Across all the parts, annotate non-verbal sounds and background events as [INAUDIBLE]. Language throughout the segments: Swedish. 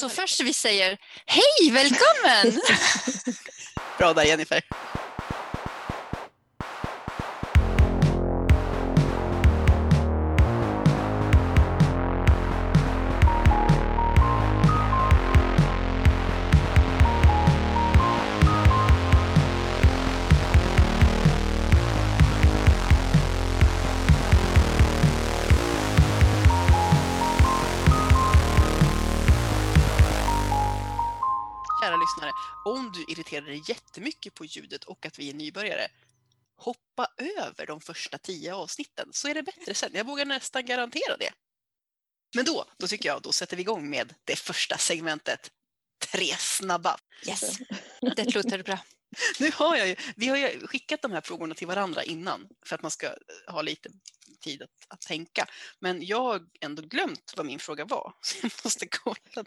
Så först vi säger hej, välkommen! [LAUGHS] Bra där Jennifer. Om du irriterar dig jättemycket på ljudet och att vi är nybörjare, hoppa över de första tio avsnitten så är det bättre sen. Jag vågar nästan garantera det. Men då, då tycker jag, då sätter vi igång med det första segmentet. Tre snabba. Yes, [LAUGHS] det låter bra. Nu har jag ju, vi har ju skickat de här frågorna till varandra innan för att man ska ha lite tid att, att tänka. Men jag har ändå glömt vad min fråga var. [LAUGHS] Så jag måste kolla det.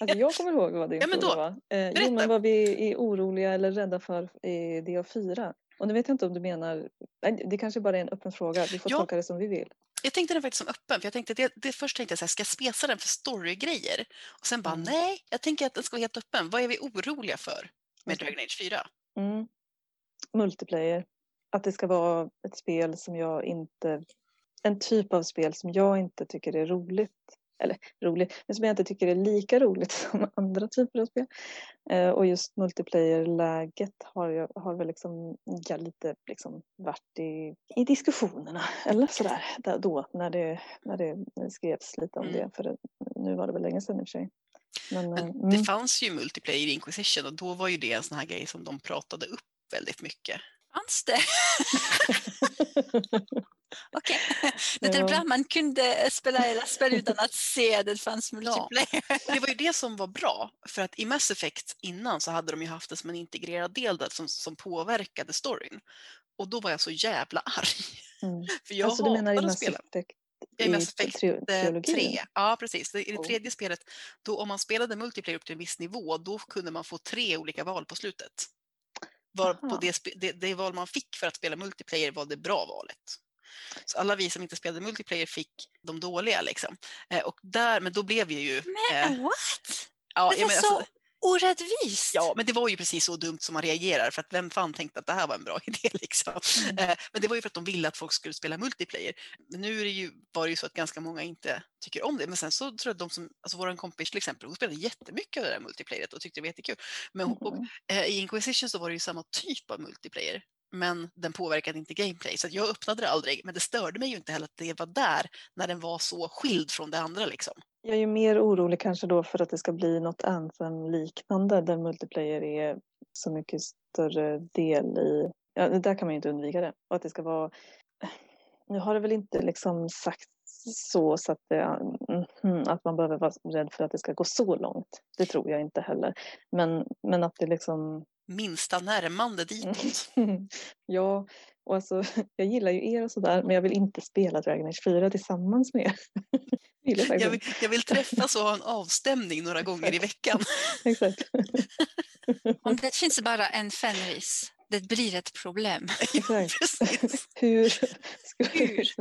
Alltså jag kommer ihåg vad din Ja, men fråga då, var. Eh, berätta. jo, men vad vi är oroliga eller rädda för i DA4. Och nu vet jag inte om du menar, nej, det kanske bara är en öppen fråga, vi får Ja. tolka det som vi vill. Jag tänkte den faktiskt som öppen, för jag tänkte det, det först tänkte jag så här, ska jag spesa den för storygrejer? Och sen bara Mm. nej, jag tänker att den ska vara helt öppen. Vad är vi oroliga för med Okej. Dragon Age 4? Mm. Multiplayer, att det ska vara ett spel som jag inte, en typ av spel som jag inte tycker är roligt. Eller roligt, men som jag inte tycker är lika roligt [LAUGHS] som andra typer av spel. Eh, och just multiplayer-läget har, jag, har väl liksom, ja, lite liksom varit i, i diskussionerna. [LAUGHS] Eller sådär, där, då när det, när det skrevs lite om Mm. det. För det, nu var det väl länge sedan i och för sig. Men, Men eh, det mm, fanns ju multiplayer i Inquisition och då var ju det en sån här grej som de pratade upp väldigt mycket. Fanns det? [LAUGHS] Okej, [LAUGHS] det är Ja. bra. Man kunde spela hela spel utan att se att det fanns multiplayer. Det var ju det som var bra, för att i Mass Effect innan så hade de ju haft det som en integrerad del där som, som påverkade storyn. Och då var jag så jävla arg. mm. [LAUGHS] För jag Alltså du menar i att Mass spela. Effect? Ja, i Mass Effect tri- Eh, trilogin? tre. Ja, precis. I det Oh. tredje spelet, då om man spelade multiplayer upp till en viss nivå, då kunde man få tre olika val på slutet. Var på det, det, det val man fick för att spela multiplayer var det bra valet. Så alla vi som inte spelade multiplayer fick de dåliga liksom. Eh, och där, men då blev vi ju... eh, Men what? ja, var menar, så alltså, orättvist. Ja, men det var ju precis så dumt som man reagerar för att vem fan tänkte att det här var en bra [LAUGHS] idé liksom. Mm. Eh, Men det var ju för att de ville att folk skulle spela multiplayer. Men nu är det ju, var det ju så att ganska många inte tycker om det. Men sen så tror jag att de som, alltså vår kompis till exempel, hon spelade jättemycket av det där multiplayeret och tyckte det var jättekul. Men hon, och, Mhm. eh, i Inquisition så var det ju samma typ av multiplayer. Men den påverkade inte gameplay, så att jag öppnade det aldrig. Men det störde mig ju inte heller att det var där när den var så skild från det andra liksom. Jag är ju mer orolig kanske då för att det ska bli något Anthem-liknande där multiplayer är så mycket större del i, ja där kan man ju inte undvika det. Och att det ska vara, nu har det väl inte liksom sagt så, så att, det, mm-hmm, att man behöver vara rädd för att det ska gå så långt. Det tror jag inte heller. Men, men att det liksom Minsta närmande ditåt. [LAUGHS] ja, och alltså, jag gillar ju er och sådär, men jag vill inte spela Dragon Age 4 tillsammans med er. [LAUGHS] vill jag faktiskt Jag vill, jag vill träffas och ha en avstämning några [LAUGHS] gånger i veckan. Exakt. Om det finns bara en fenris, det blir ett problem. Exakt. Precis. Hur Hur?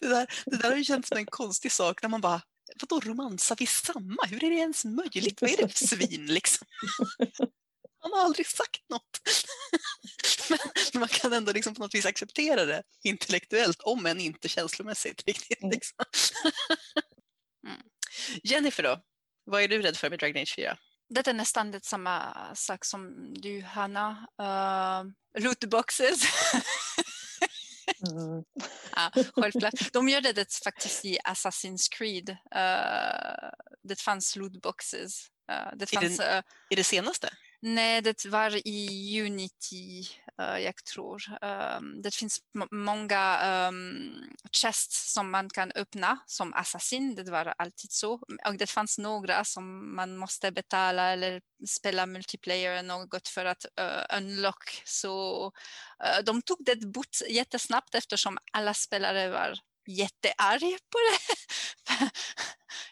Det där, det där har ju känts som en konstig sak när man bara, vadå romansar vi samma? Hur är det ens möjligt? Vad är det för svin liksom? Han har aldrig sagt något. [LAUGHS] Men, man kan ändå liksom på något vis acceptera det intellektuellt, om än inte känslomässigt. Riktigt, Mm. liksom. [LAUGHS] Mm. Jennifer då? Vad är du rädd för med Dragon Age 4? Det är nästan det samma sak som du, Hanna. Uh, lootboxes. [LAUGHS] Mm. ja, självklart. De gjorde det faktiskt i Assassin's Creed. Uh, det fanns lootboxes. Uh, det Är det- fanns, uh, Är det senaste? Nej, det var i Unity, uh, jag tror. Um, det finns många um, chests som man kan öppna som assassin. Det var alltid så. Och det fanns några som man måste betala eller spela multiplayer något för att uh, unlock. Så uh, de tog det bort jättesnabbt eftersom alla spelare var jättearga på det. [LAUGHS]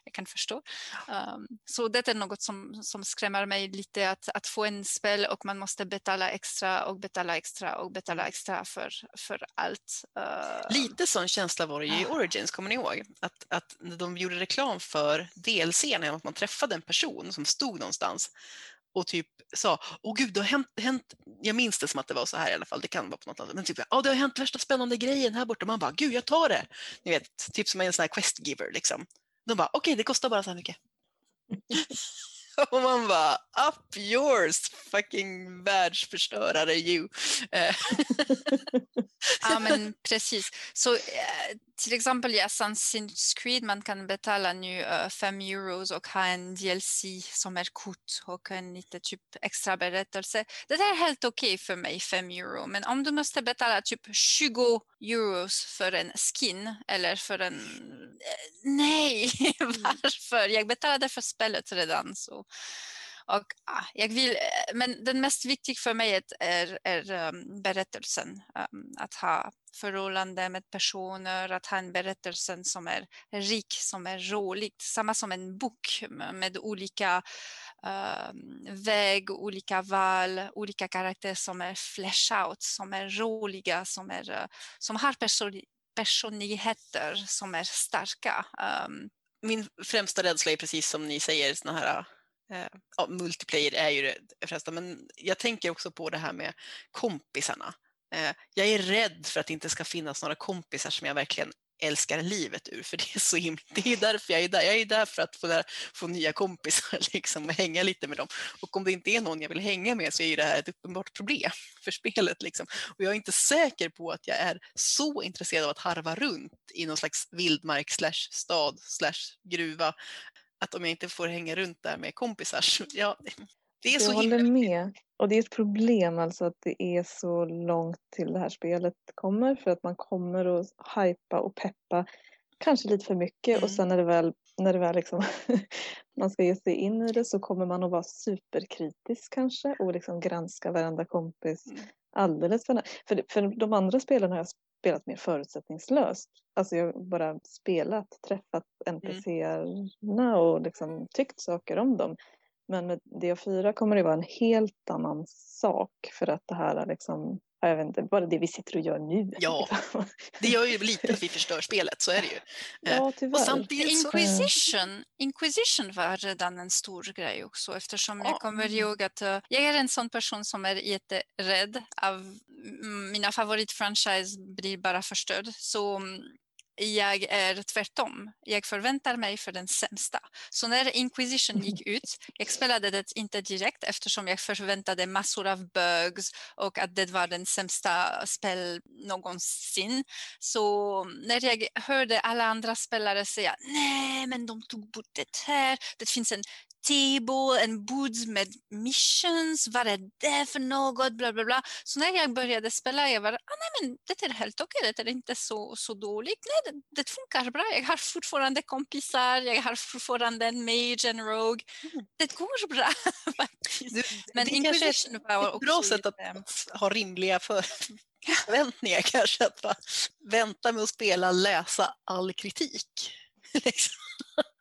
jag kan förstå. Um, så det är något som, som skrämmer mig lite att, att få en spel och man måste betala extra och betala extra och betala extra för, för allt. Uh, lite sån känsla var det ju i Origins, kommer ni ihåg? Att, att de gjorde reklam för DLC att man träffade en person som stod någonstans och typ sa, åh gud, det har hänt, hänt, jag minns det som att det var så här i alla fall, det kan vara på något annat, men typ, ja det har hänt värsta spännande grejen här borta, man bara, gud jag tar det. Ni vet, typ som en sån här quest giver liksom. De bara, okej okay, det kostar bara så här mycket. [LAUGHS] Och man bara, up yours fucking världsförstörare you. Eh. [LAUGHS] ja men [LAUGHS] precis. Så eh, till exempel i Assassin's Creed man kan betala nu 5 uh, euros och ha en DLC som är kort och en lite typ extra berättelse. Det är helt okej okay för mig 5 euro men om du måste betala typ 20 euros för en skin eller för en... Eh, nej, varför? Jag betalade för spelet redan så och, ah, jag vill, eh, men den mest viktiga för mig är, är um, berättelsen. Um, att ha förhållande med personer, att ha en berättelse som är rik, som är rolig. Samma som en bok med olika uh, väg, olika val, olika karaktärer som är flash out, som är roliga, som, är, uh, som har person personligheter som är starka. Um, Min främsta rädsla är precis som ni säger, såna här Eh, ja, multiplayer är ju det förresten, men jag tänker också på det här med kompisarna. Eh, jag är rädd för att det inte ska finnas några kompisar som jag verkligen älskar livet ur, för det är så himla, det är därför jag är där. Jag är där för att få, där, få nya kompisar [LAUGHS] liksom, och hänga lite med dem. Och om det inte är någon jag vill hänga med så är det här ett uppenbart problem [LAUGHS] för spelet. Liksom. Och jag är inte säker på att jag är så intresserad av att harva runt i någon slags vildmark slash stad slash gruva att om jag inte får hänga runt där med kompisar, ja, det är jag så himla... håller med. Och det är ett problem alltså att det är så långt till det här spelet kommer för att man kommer att hypa och peppa kanske lite för mycket mm. och sen när det väl, när det väl liksom [LAUGHS] man ska ge sig in i det så kommer man att vara superkritisk kanske och liksom granska varenda kompis mm. alldeles för, för För de andra spelen har jag spelat mer förutsättningslöst. Alltså jag har bara spelat, träffat NPCerna och liksom tyckt saker om dem. Men med DA4 kommer det vara en helt annan sak för att det här är liksom jag vet inte, bara det vi sitter och gör nu. Ja, [LAUGHS] det gör ju lite att vi förstör spelet, så är det ju. Ja, eh, tyvärr. Och samtidigt Inquisition, Inquisition var redan en stor grej också eftersom jag kommer ihåg att uh, jag är en sån person som är jätterädd av mina favoritfranchise blir bara förstörd. Så mm, jag är tvärtom. Jag förväntar mig för den sämsta. Så när Inquisition gick [LAUGHS] ut, jag spelade det inte direkt eftersom jag förväntade massor av bugs och att det var den sämsta spel någonsin. Så när jag hörde alla andra spelare säga nej, men de tog bort det här. Det finns en table and boots med missions, vad är det för något, bla bla bla. Så när jag började spela, jag var, ah, nej men det är helt okej, det är inte så, så dåligt. Nej, det, det funkar bra, jag har fortfarande kompisar, jag har fortfarande en mage, en rogue. Mm. Det går bra [LAUGHS] Du, men det Inquisition är var också bra sätt att ha rimliga för [LAUGHS] förväntningar kanske, att vänta med att spela, läsa all kritik. [LAUGHS] Liksom.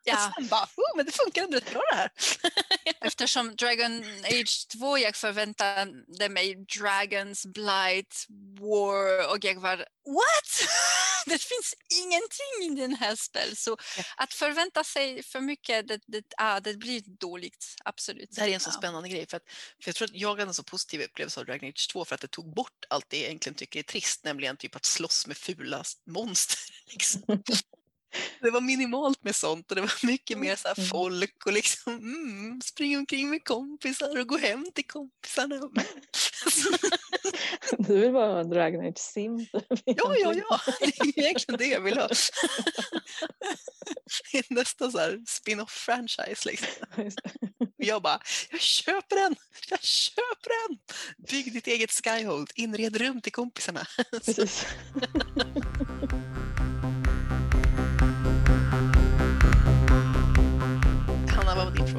Ja. Sen bara, oh, men det funkar ändå rätt bra det här. [LAUGHS] Eftersom Dragon Age 2, jag förväntade mig Dragons, Blight, War och jag var what? [LAUGHS] det finns ingenting i den här spel. Så ja. att förvänta sig för mycket, det, det, ah, det blir dåligt. Absolut. Det här är en så ja. spännande grej. För, att, för Jag tror att jag hade en så positiv upplevelse av Dragon Age 2 för att det tog bort allt det jag egentligen tycker är trist, nämligen typ att slåss med fula monster. [LAUGHS] Liksom. Det var minimalt med sånt och det var mycket mer så mm. folk och liksom mm, springa omkring med kompisar och gå hem till kompisarna. [LAUGHS] Du vill bara ha en Dragon Age Sim? Ja, ja, ja, det är egentligen det jag vill ha. Nästa så här spin-off franchise liksom. Och jag bara, jag köper den! Jag köper den! Bygg ditt eget Skyhold, inred rum till kompisarna. Precis. [LAUGHS]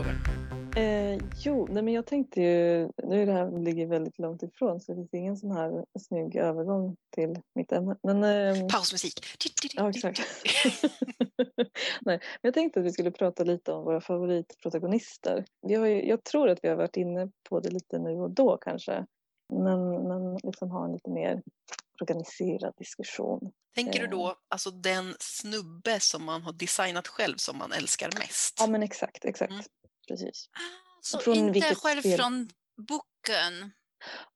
fråga? Eh, jo, nej men jag tänkte ju, nu är det här ligger väldigt långt ifrån så det finns ingen sån här snygg övergång till mitt ämne. Men, ehm, Pausmusik. Ja, exakt. [LAUGHS] Nej, men jag tänkte att vi skulle prata lite om våra favoritprotagonister. Vi har ju, jag tror att vi har varit inne på det lite nu och då kanske. Men, men liksom ha en lite mer organiserad diskussion. Tänker du då alltså den snubbe som man har designat själv som man älskar mest? Ja men exakt, exakt. Mm. Precis. Så Från inte själv spel? från boken.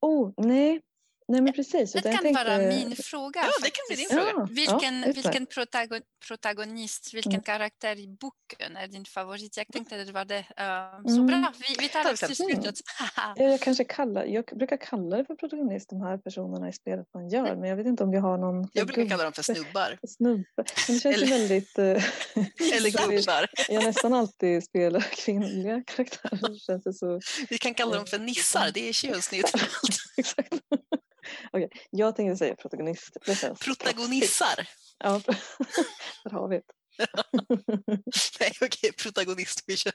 Oh, nej. Nej men precis. Det kan vara tänkte- min fråga. Ja, det kan bli din fråga. Ja, Vilken, ja, vilken protagon, protagonist, vilken Mm. karaktär i boken är din favorit? Jag tänkte att det var det. eh, så Mm. bra, vi, vi tar det till slutet. Ja, Jag, kanske kallar, jag brukar kalla det för protagonist, de här personerna i spelet man gör, men jag vet inte om vi har någon Jag brukar kalla dem för snubbar. snubbe. Men det känns Eller- väldigt... eh, [LAUGHS] Eller [LAUGHS] gubbar. Jag nästan alltid spelar kvinnliga karaktärer. Känns det så... Vi kan kalla dem för nissar, det är könsneutralt. [LAUGHS] Exakt. Okej, jag tänkte säga protagonist. Det känns Protagonissar. Ja, [LAUGHS] där har vi det. [LAUGHS] Nej, okej, protagonist. Vi kör.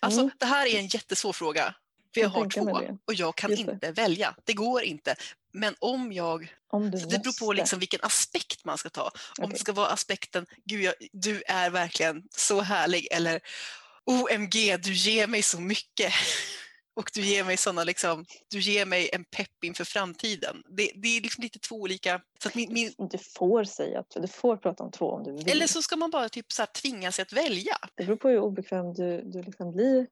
Alltså, Mm. det här är en jättesvår fråga. För jag Jag har två det. och jag kan Just det. inte välja. Det går inte. Men om jag... Om du Det beror på liksom vilken aspekt man ska ta. Om Okej. det ska vara aspekten, gud, jag, du är verkligen så härlig. Eller OMG, du ger mig så mycket. Och du ger mig såna liksom, du ger mig en pepp inför framtiden. Det, det är liksom lite två olika. Så att min, min, Du får säga att du får prata om två om du vill. eller så ska man bara typ så här tvinga sig att välja. Det beror på hur obekväm du, du liksom blir.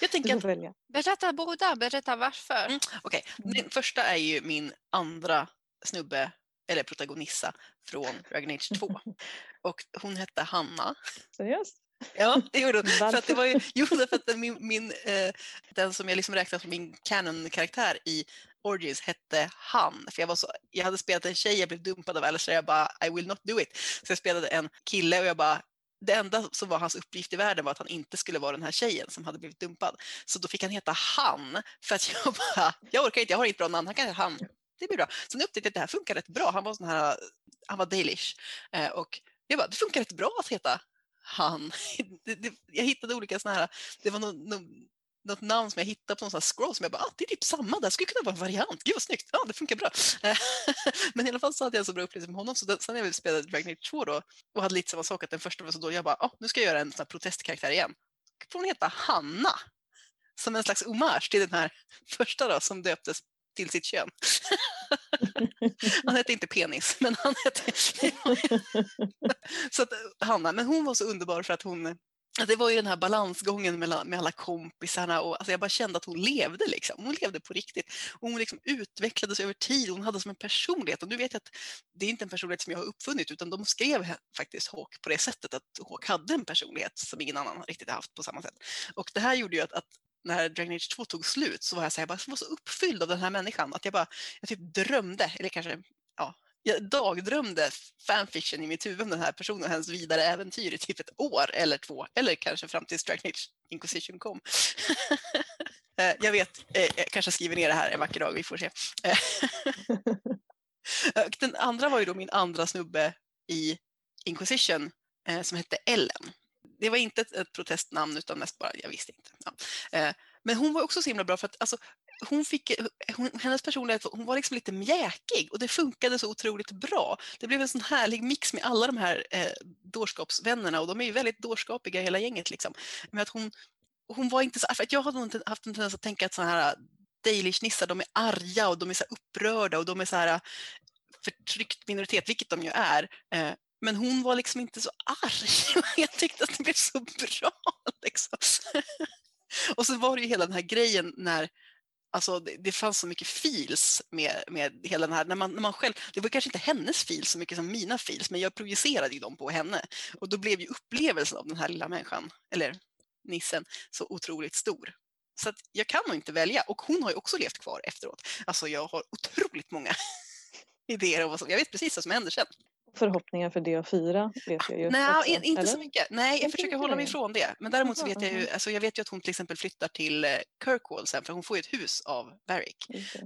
Jag [LAUGHS] tänker att välja. Berätta båda, berätta varför. Mm. Okej, Mm. den första är ju min andra snubbe, eller protagonissa, från Dragon Age 2. [LAUGHS] Och hon hette Hanna. Seriöst? Ja, det gjorde hon. [LAUGHS] För att det var ju, jo, därför att min, min, eh, den som jag liksom räknar som min canon-karaktär i Origins hette han. För jag, var så, jag hade spelat en tjej, jag blev dumpad av Alistair, jag bara I will not do it. Så jag spelade en kille och jag bara det enda som var hans uppgift i världen var att han inte skulle vara den här tjejen som hade blivit dumpad. Så då fick han heta han för att jag bara, jag orkar inte, jag har inget bra namn, han kan heta han. Det blir bra. Sen upptäckte jag att det här funkar rätt bra. Han var sån här, han var dalish. Eh, och jag bara, det funkar rätt bra att heta han. [LAUGHS] Det, det, jag hittade olika såna här, det var någon, någon, något namn som jag hittade på någon sån här scroll som jag bara, ah, det är typ samma, det skulle kunna vara en variant, gud vad snyggt, ja det funkar bra. [LAUGHS] Men i alla fall så hade jag en så bra upplevelse med honom, så den, sen när jag spelade Dragon Age 2 då och hade lite samma sak, att den första var så dålig, jag bara, ah, nu ska jag göra en sån här protestkaraktär igen. Får hon heta Hanna? Som en slags hommage till den här [LAUGHS] första då, som döptes till sitt kön. [LAUGHS] han hette inte penis, men han hette... [LAUGHS] så att, Hanna, men hon var så underbar för att hon att det var ju den här balansgången mellan, med alla kompisarna och alltså jag bara kände att hon levde liksom. Hon levde på riktigt. Och hon liksom utvecklades över tid. Hon hade som en personlighet. Och nu vet jag att det är inte en personlighet som jag har uppfunnit utan de skrev faktiskt Hawk på det sättet att Hawk hade en personlighet som ingen annan riktigt haft på samma sätt. Och det här gjorde ju att, att när Dragon Age 2 tog slut så var jag, så här, jag bara, var så uppfylld av den här människan att jag bara jag typ drömde, eller kanske ja, jag dagdrömde fanfiction i mitt huvud om den här personen och hennes vidare äventyr i typ ett år eller två, eller kanske fram tills Dragon Age Inquisition kom. [LAUGHS] Eh, jag vet, eh, eh, jag kanske skriver ner det här en vacker dag, vi får se. [LAUGHS] Den andra var ju då min andra snubbe i Inquisition som hette Ellen. Det var inte ett, ett protestnamn utan mest bara, jag visste inte. Ja. Eh, men hon var också så himla bra för att alltså, hon fick, eh, hon, hennes personlighet hon var liksom lite mjäkig och det funkade så otroligt bra. Det blev en sån härlig mix med alla de här eh, dårskapsvännerna och de är ju väldigt dårskapiga hela gänget. Liksom. Men att hon, hon var inte så, för att jag hade inte haft en tendens att tänka att sådana här eh, Dalish-nissar, de är arga och de är så upprörda och de är så här eh, förtryckt minoritet, vilket de ju är. Eh, men hon var liksom inte så arg. [LAUGHS] Jag tyckte att det blev så bra. Liksom. [LAUGHS] Och så var det ju hela den här grejen när Alltså det, det fanns så mycket fils med, med hela den här, när man, när man själv, det var kanske inte hennes fils så mycket som mina fils, men jag projicerade ju dem på henne. Och då blev ju upplevelsen av den här lilla människan, eller nissen, så otroligt stor. Så att jag kan nog inte välja. Och hon har ju också levt kvar efteråt. Alltså jag har otroligt många [LAUGHS] idéer om vad som, jag vet precis vad som händer sen förhoppningar för DA4 vet jag ju. Nej, också, inte eller? så mycket. Nej, jag försöker hålla mig ifrån det. Men däremot så vet jag ju, alltså jag vet ju att hon till exempel flyttar till eh, Kirkwall sen, för hon får ju ett hus av det.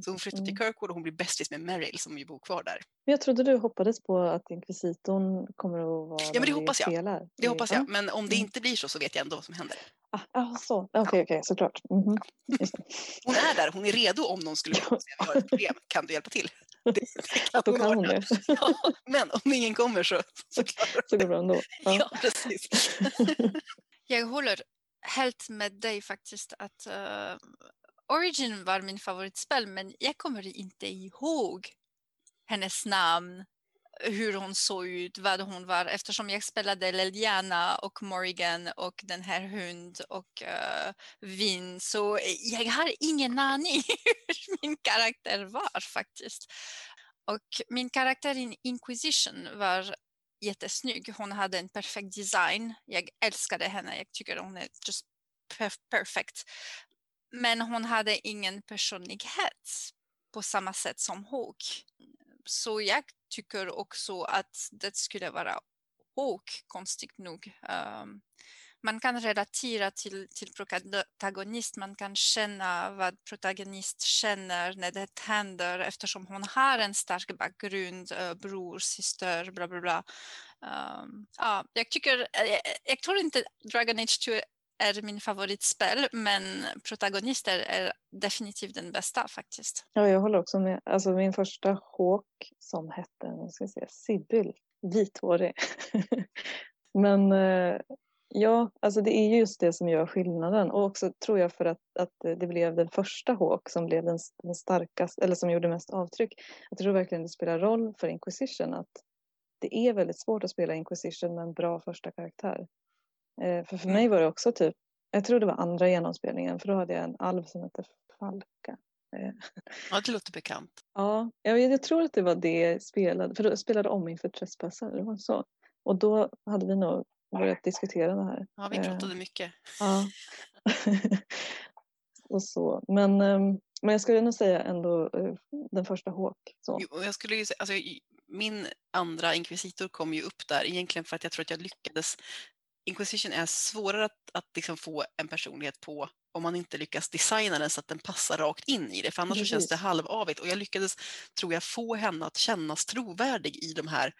Så hon flyttar till Mm. Kirkwall och hon blir bästis med Meryl som ju bor kvar där. Men jag trodde du hoppades på att inkvisitorn kommer att vara men det hoppas jag. spelar. Det hoppas jag. Ja. Men om det Mm. inte blir så så vet jag ändå vad som händer. Ah, ah, så. Okej, okej, såklart. Mhm. Just [LAUGHS] det. Hon är där, hon är redo om någon skulle och säga vi har ett problem, kan du hjälpa till? Det, det kan Då hon kan hon det. [LAUGHS] Ja, men om ingen kommer så, så klarar Så går det bra ändå. ja. Ja. precis. [LAUGHS] Jag håller helt med dig faktiskt att eh, Origin var min favoritspel men jag kommer inte ihåg hennes namn, hur hon såg ut, vad hon var eftersom jag spelade Leliana och Morrigan och den här hund och uh, Vin så jag har ingen aning [LAUGHS] hur min karaktär var faktiskt. Och min karaktär i Inquisition var jättesnygg. Hon hade en perfekt design. Jag älskade henne. Jag tycker hon är just perf- perfect. Men hon hade ingen personlighet på samma sätt som Hawk. Så jag tycker också att det skulle vara och konstigt nog. Um, man kan relatera till, till protagonist, man kan känna vad protagonist känner när det händer eftersom hon har en stark bakgrund, uh, bror, syster, bla bla bla. Um, ja, jag, tycker, eh, jag, jag tror inte Dragon Age 2 är min favoritspel men protagonister är definitivt den bästa faktiskt. ja, jag håller också med. Alltså min första Hawk som hette, nu ska jag säga, Sibyl, vithårig. [LAUGHS] Men eh, ja, alltså det är just det som gör skillnaden och också tror jag för att, att det blev den första Hawk som blev den, den starkaste eller som gjorde mest avtryck. Jag tror verkligen det spelar roll för Inquisition att det är väldigt svårt att spela Inquisition med en bra första karaktär. Eh, för för mig var det också typ, jag tror det var andra genomspelningen för då hade jag en alv som hette Falka. Eh, [LAUGHS] Ja, det låter bekant. Ja, jag, jag tror att det var det spelade, för då spelade om inför Trespassar, det var så. Och då hade vi nog börjat diskutera det här. Ja, vi Eh, pratade mycket. Ja. [LAUGHS] och så. Men, ehm, men jag skulle nog säga ändå den första Hawk. Så. Jag skulle ju säga, alltså, min andra inkvisitor kom ju upp där egentligen för att jag tror att jag lyckades. Inquisition är svårare att, att liksom få en personlighet på om man inte lyckas designa den så att den passar rakt in i det, för annars så känns det halvavigt. Och jag lyckades, tror jag, få henne att kännas trovärdig i de här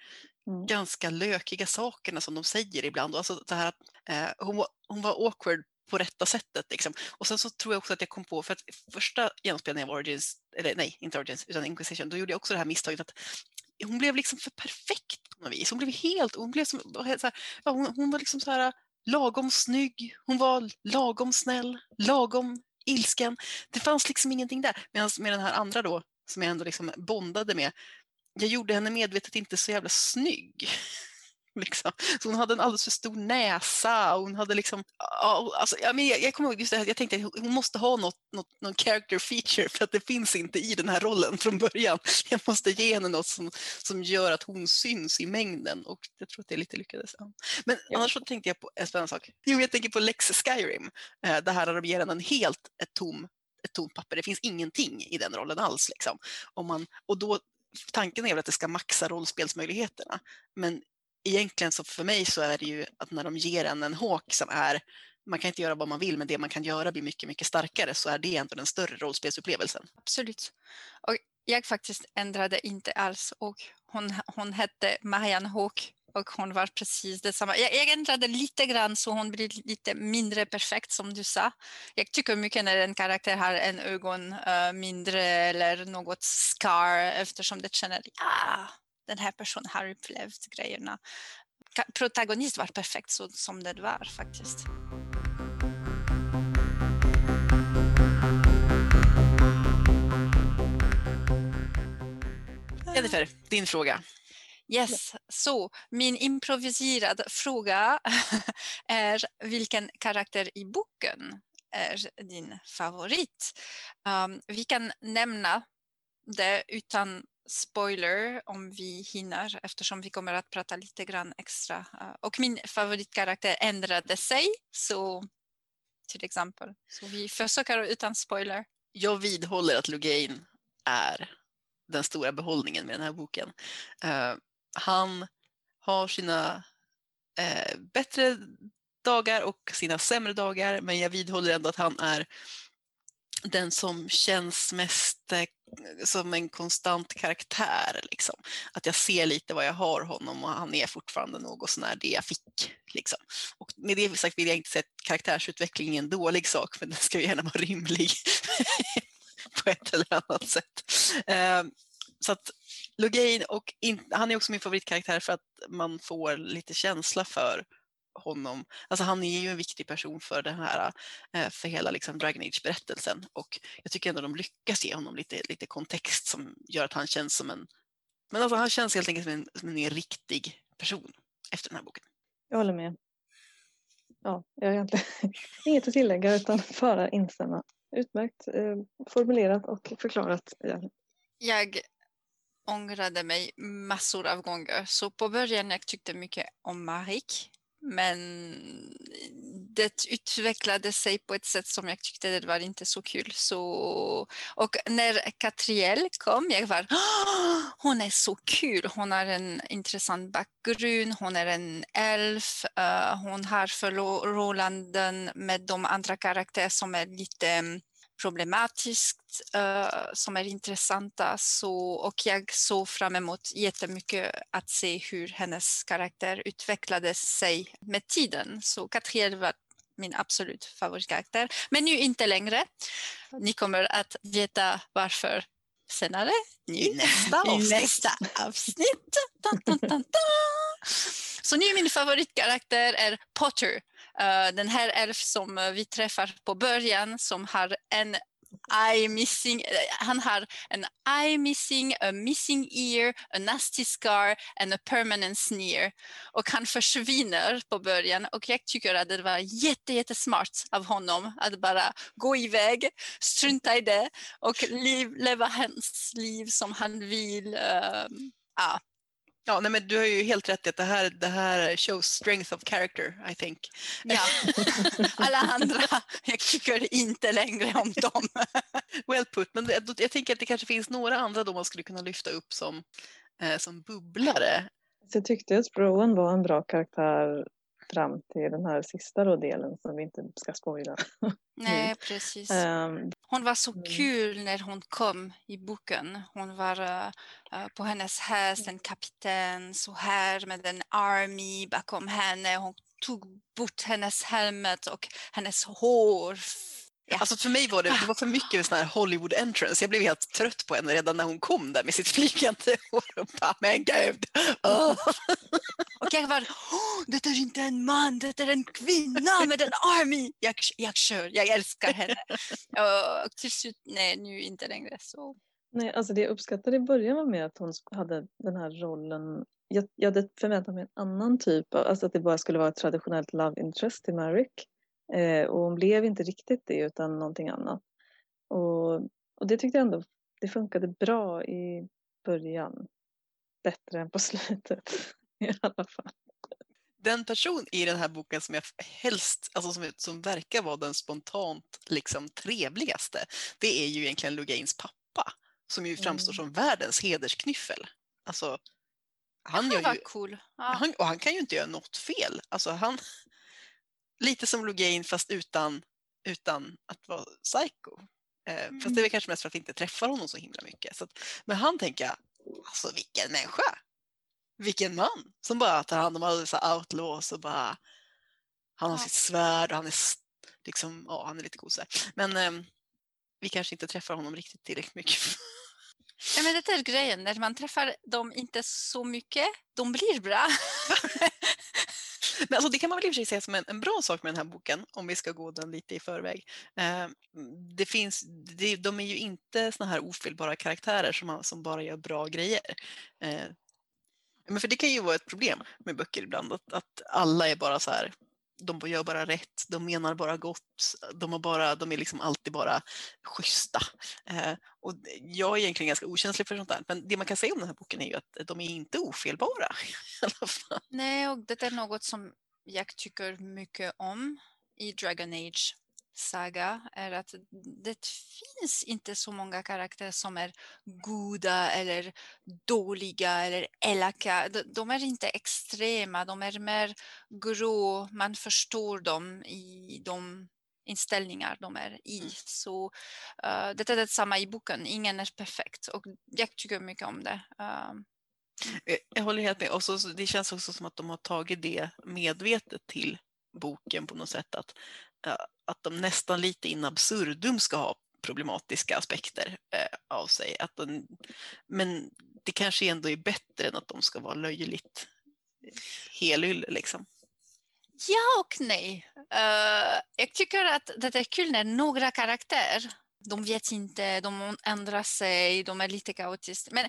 Mm. ganska lökiga sakerna som de säger ibland. Och Alltså det här, att, eh, hon, var, hon var awkward på rätta sättet. Liksom. Och sen så tror jag också att jag kom på, för att första genomspelningen av Origins, eller nej, inte Origins, utan Inquisition, då gjorde jag också det här misstaget att hon blev liksom för perfekt vis. Hon blev helt, hon blev som, så här, ja, hon, hon var liksom så här äh, lagom snygg, hon var lagom snäll, lagom ilsken. Det fanns liksom ingenting där. Medan med den här andra då, som jag ändå liksom bondade med, jag gjorde henne medvetet inte så jävla snygg. [LAUGHS] Liksom. Så hon hade en alldeles för stor näsa och hon hade liksom, ja, alltså, ja, men jag, jag kommer ihåg just det här, jag tänkte att hon måste ha något, något, någon character feature för att det finns inte i den här rollen från början. [LAUGHS] Jag måste ge henne något som, som gör att hon syns i mängden och jag tror att det lite lyckades. Men Ja. annars så tänkte jag på en spännande sak. Jo, jag tänker på Lex Skyrim, eh, det här där de ger henne en helt ett tom ett tomt papper. Det finns ingenting i den rollen alls. Liksom. Om man, och då, tanken är väl att det ska maxa rollspelsmöjligheterna. Men egentligen så för mig så är det ju att när de ger en en hawk som är, man kan inte göra vad man vill men det man kan göra blir mycket, mycket starkare så är det ändå den större rollspelsupplevelsen. Absolut. Och jag faktiskt ändrade inte alls och hon, hon hette Marianne Hawk och hon var precis detsamma. Jag, jag ändrade lite grann så hon blir lite mindre perfekt som du sa. Jag tycker mycket när en karaktär har en ögon uh, mindre eller något scar eftersom det känner ja, den här personen har upplevt grejerna. Protagonist var perfekt så som det var faktiskt. Jennifer, din fråga. Yes, så min improviserade fråga [LAUGHS] är vilken karaktär i boken är din favorit? Um, vi kan nämna det utan spoiler om vi hinner eftersom vi kommer att prata lite grann extra. Eh, och min favoritkaraktär ändrade sig, så till exempel. Så vi försöker utan spoiler. Jag vidhåller att Lugain är den stora behållningen med den här boken. Uh, han har sina uh, bättre dagar och sina sämre dagar men jag vidhåller ändå att han är den som känns mest eh, som en konstant karaktär. Liksom. Att jag ser lite vad jag har honom och han är fortfarande något sånär det jag fick. Liksom. Och med det sagt vill jag inte säga att karaktärsutveckling är en dålig sak, men den ska ju gärna vara rimlig [LAUGHS] på ett eller annat sätt. Ehm, så att Logain, och in, han är också min favoritkaraktär för att man får lite känsla för honom. Alltså han är ju en viktig person för den här, eh, för hela liksom Dragon Age-berättelsen och jag tycker ändå de lyckas ge honom lite, lite kontext som gör att han känns som en, men alltså han känns helt enkelt som en, som en mer riktig person efter den här boken. Jag håller med. Ja, jag har egentligen [LAUGHS] inget att tillägga utan bara instämma. Utmärkt eh, formulerat och förklarat. Jag ångrade mig massor av gånger. Så på början jag tyckte mycket om Marik men det utvecklade sig på ett sätt som jag tyckte det var inte så kul. Så, och när Katriel kom, jag var hon är så kul. Hon har en intressant bakgrund, hon är en elf, eh, hon har förhållanden med de andra karaktärer som är lite mm, problematiskt uh, som är intressanta. Så, och jag såg fram emot jättemycket att se hur hennes karaktär utvecklade sig med tiden. Så Catriel var min absolut favoritkaraktär. Men nu inte längre. Ni kommer att veta varför senare. Nu, I nästa avsnitt. I nästa avsnitt. Dun, dun, dun, Så nu min favoritkaraktär är Potter Eh, den här elf som eh, vi träffar på början som har en eye missing, eh, han har en eye missing, a missing ear, a nasty scar and a permanent sneer. Och han försvinner på början och jag tycker att det var jätte, jättesmart av honom att bara gå iväg, strunta i det och liv, leva hans liv som han vill. ja, Ja, nej, men du har ju helt rätt i att det här, det här shows strength of character, I think. Ja, [LAUGHS] alla andra, jag tycker inte längre om dem. well put, men jag, jag tänker att det kanske finns några andra då man skulle kunna lyfta upp som, eh, som bubblare. Jag tyckte att Sprowan var en bra karaktär fram till den här sista då delen som vi inte ska spoila. [LAUGHS] Nej, precis. Um, hon var så mm. kul när hon kom i boken. Hon var uh, på hennes häst, en kapten, så här med en army bakom henne. Hon tog bort hennes helmet och hennes hår Ja. Alltså för mig var det, det var för mycket sån här Hollywood entrance. Jag blev helt trött på henne redan när hon kom där med sitt flygande [LAUGHS] hår. Och bara, men gud! Oh. Och jag var, oh, det är inte en man, det är en kvinna med en army. Jag, jag kör, jag älskar henne. Och till slut, nej nu inte längre. Så. Nej, alltså det jag uppskattade i början var med att hon hade den här rollen jag, jag hade förväntat mig en annan typ av, alltså att det bara skulle vara ett traditionellt love interest till Merrick. Eh, och hon blev inte riktigt det utan någonting annat. Och, och det tyckte jag ändå det funkade bra i början. Bättre än på [LAUGHS] slutet i alla fall. Den person i den här boken som jag helst, alltså som, som verkar vara den spontant liksom trevligaste, det är ju egentligen Lugains pappa som ju framstår mm. som världens hedersknyffel. Alltså, han gör ju, cool. ja. han, och han kan ju inte göra något fel. Alltså han, lite som Logain fast utan, utan att vara psycho. Eh, mm. Fast det är väl kanske mest för att vi inte träffar honom så himla mycket. Så att, men han tänker jag, alltså vilken människa! Vilken man som bara tar hand om alla dessa outlaws och bara han har ja. sitt svärd och han är liksom, ja han är lite kosig. Men eh, vi kanske inte träffar honom riktigt tillräckligt mycket. Ja, men det är grejen, när man träffar dem inte så mycket, de blir bra. [LAUGHS] Men alltså, det kan man väl i och för sig säga som en, en, bra sak med den här boken, om vi ska gå den lite i förväg. Eh, det finns, det, de är ju inte såna här ofelbara karaktärer som, som bara gör bra grejer. Eh, men för det kan ju vara ett problem med böcker ibland, att, att alla är bara så här, de gör bara rätt, de menar bara gott, de, har bara, de är liksom alltid bara schyssta. Eh, och jag är egentligen ganska okänslig för sånt där, men det man kan säga om den här boken är ju att de är inte ofelbara. [LAUGHS] Nej, och det är något som jag tycker mycket om i Dragon Age saga är att det finns inte så många karaktärer som är goda eller dåliga eller elaka. De är inte extrema, de är mer grå. Man förstår dem i de inställningar de är i. Mm. Så uh, det är detsamma i boken, ingen är perfekt och jag tycker mycket om det. Uh, jag håller helt med. Och så, det känns också som att de har tagit det medvetet till boken på något sätt. Att, Eh, att de nästan lite in absurdum ska ha problematiska aspekter eh, av sig. Att de, men det kanske ändå är bättre än att de ska vara löjligt eh, helylle liksom. Ja och nej. Uh, jag tycker att det är kul när några karaktärer, de vet inte, de ändrar sig, de är lite kaotiska. Men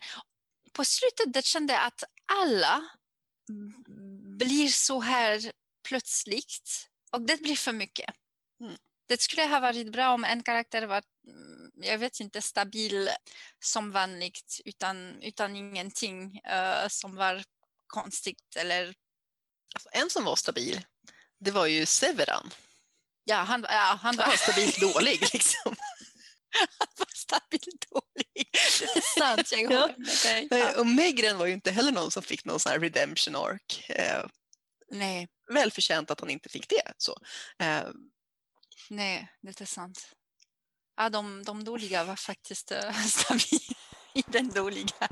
på slutet det kände jag att alla blir så här plötsligt och det blir för mycket. Mm. Det skulle ha varit bra om en karaktär var, mm, jag vet inte, stabil som vanligt utan, utan ingenting uh, som var konstigt eller... Alltså, en som var stabil, det var ju Severan. Ja, han, ja, han var... Han var stabilt dålig [LAUGHS] liksom. han var stabilt dålig. Det är sant, jag håller med dig. Ja. Och Megren var ju inte heller någon som fick någon sån här redemption arc. Eh, Nej. Välförtjänt att han inte fick det. Så. Eh, Nej, det är sant. Ja, de, de dåliga var faktiskt stabila i den dåliga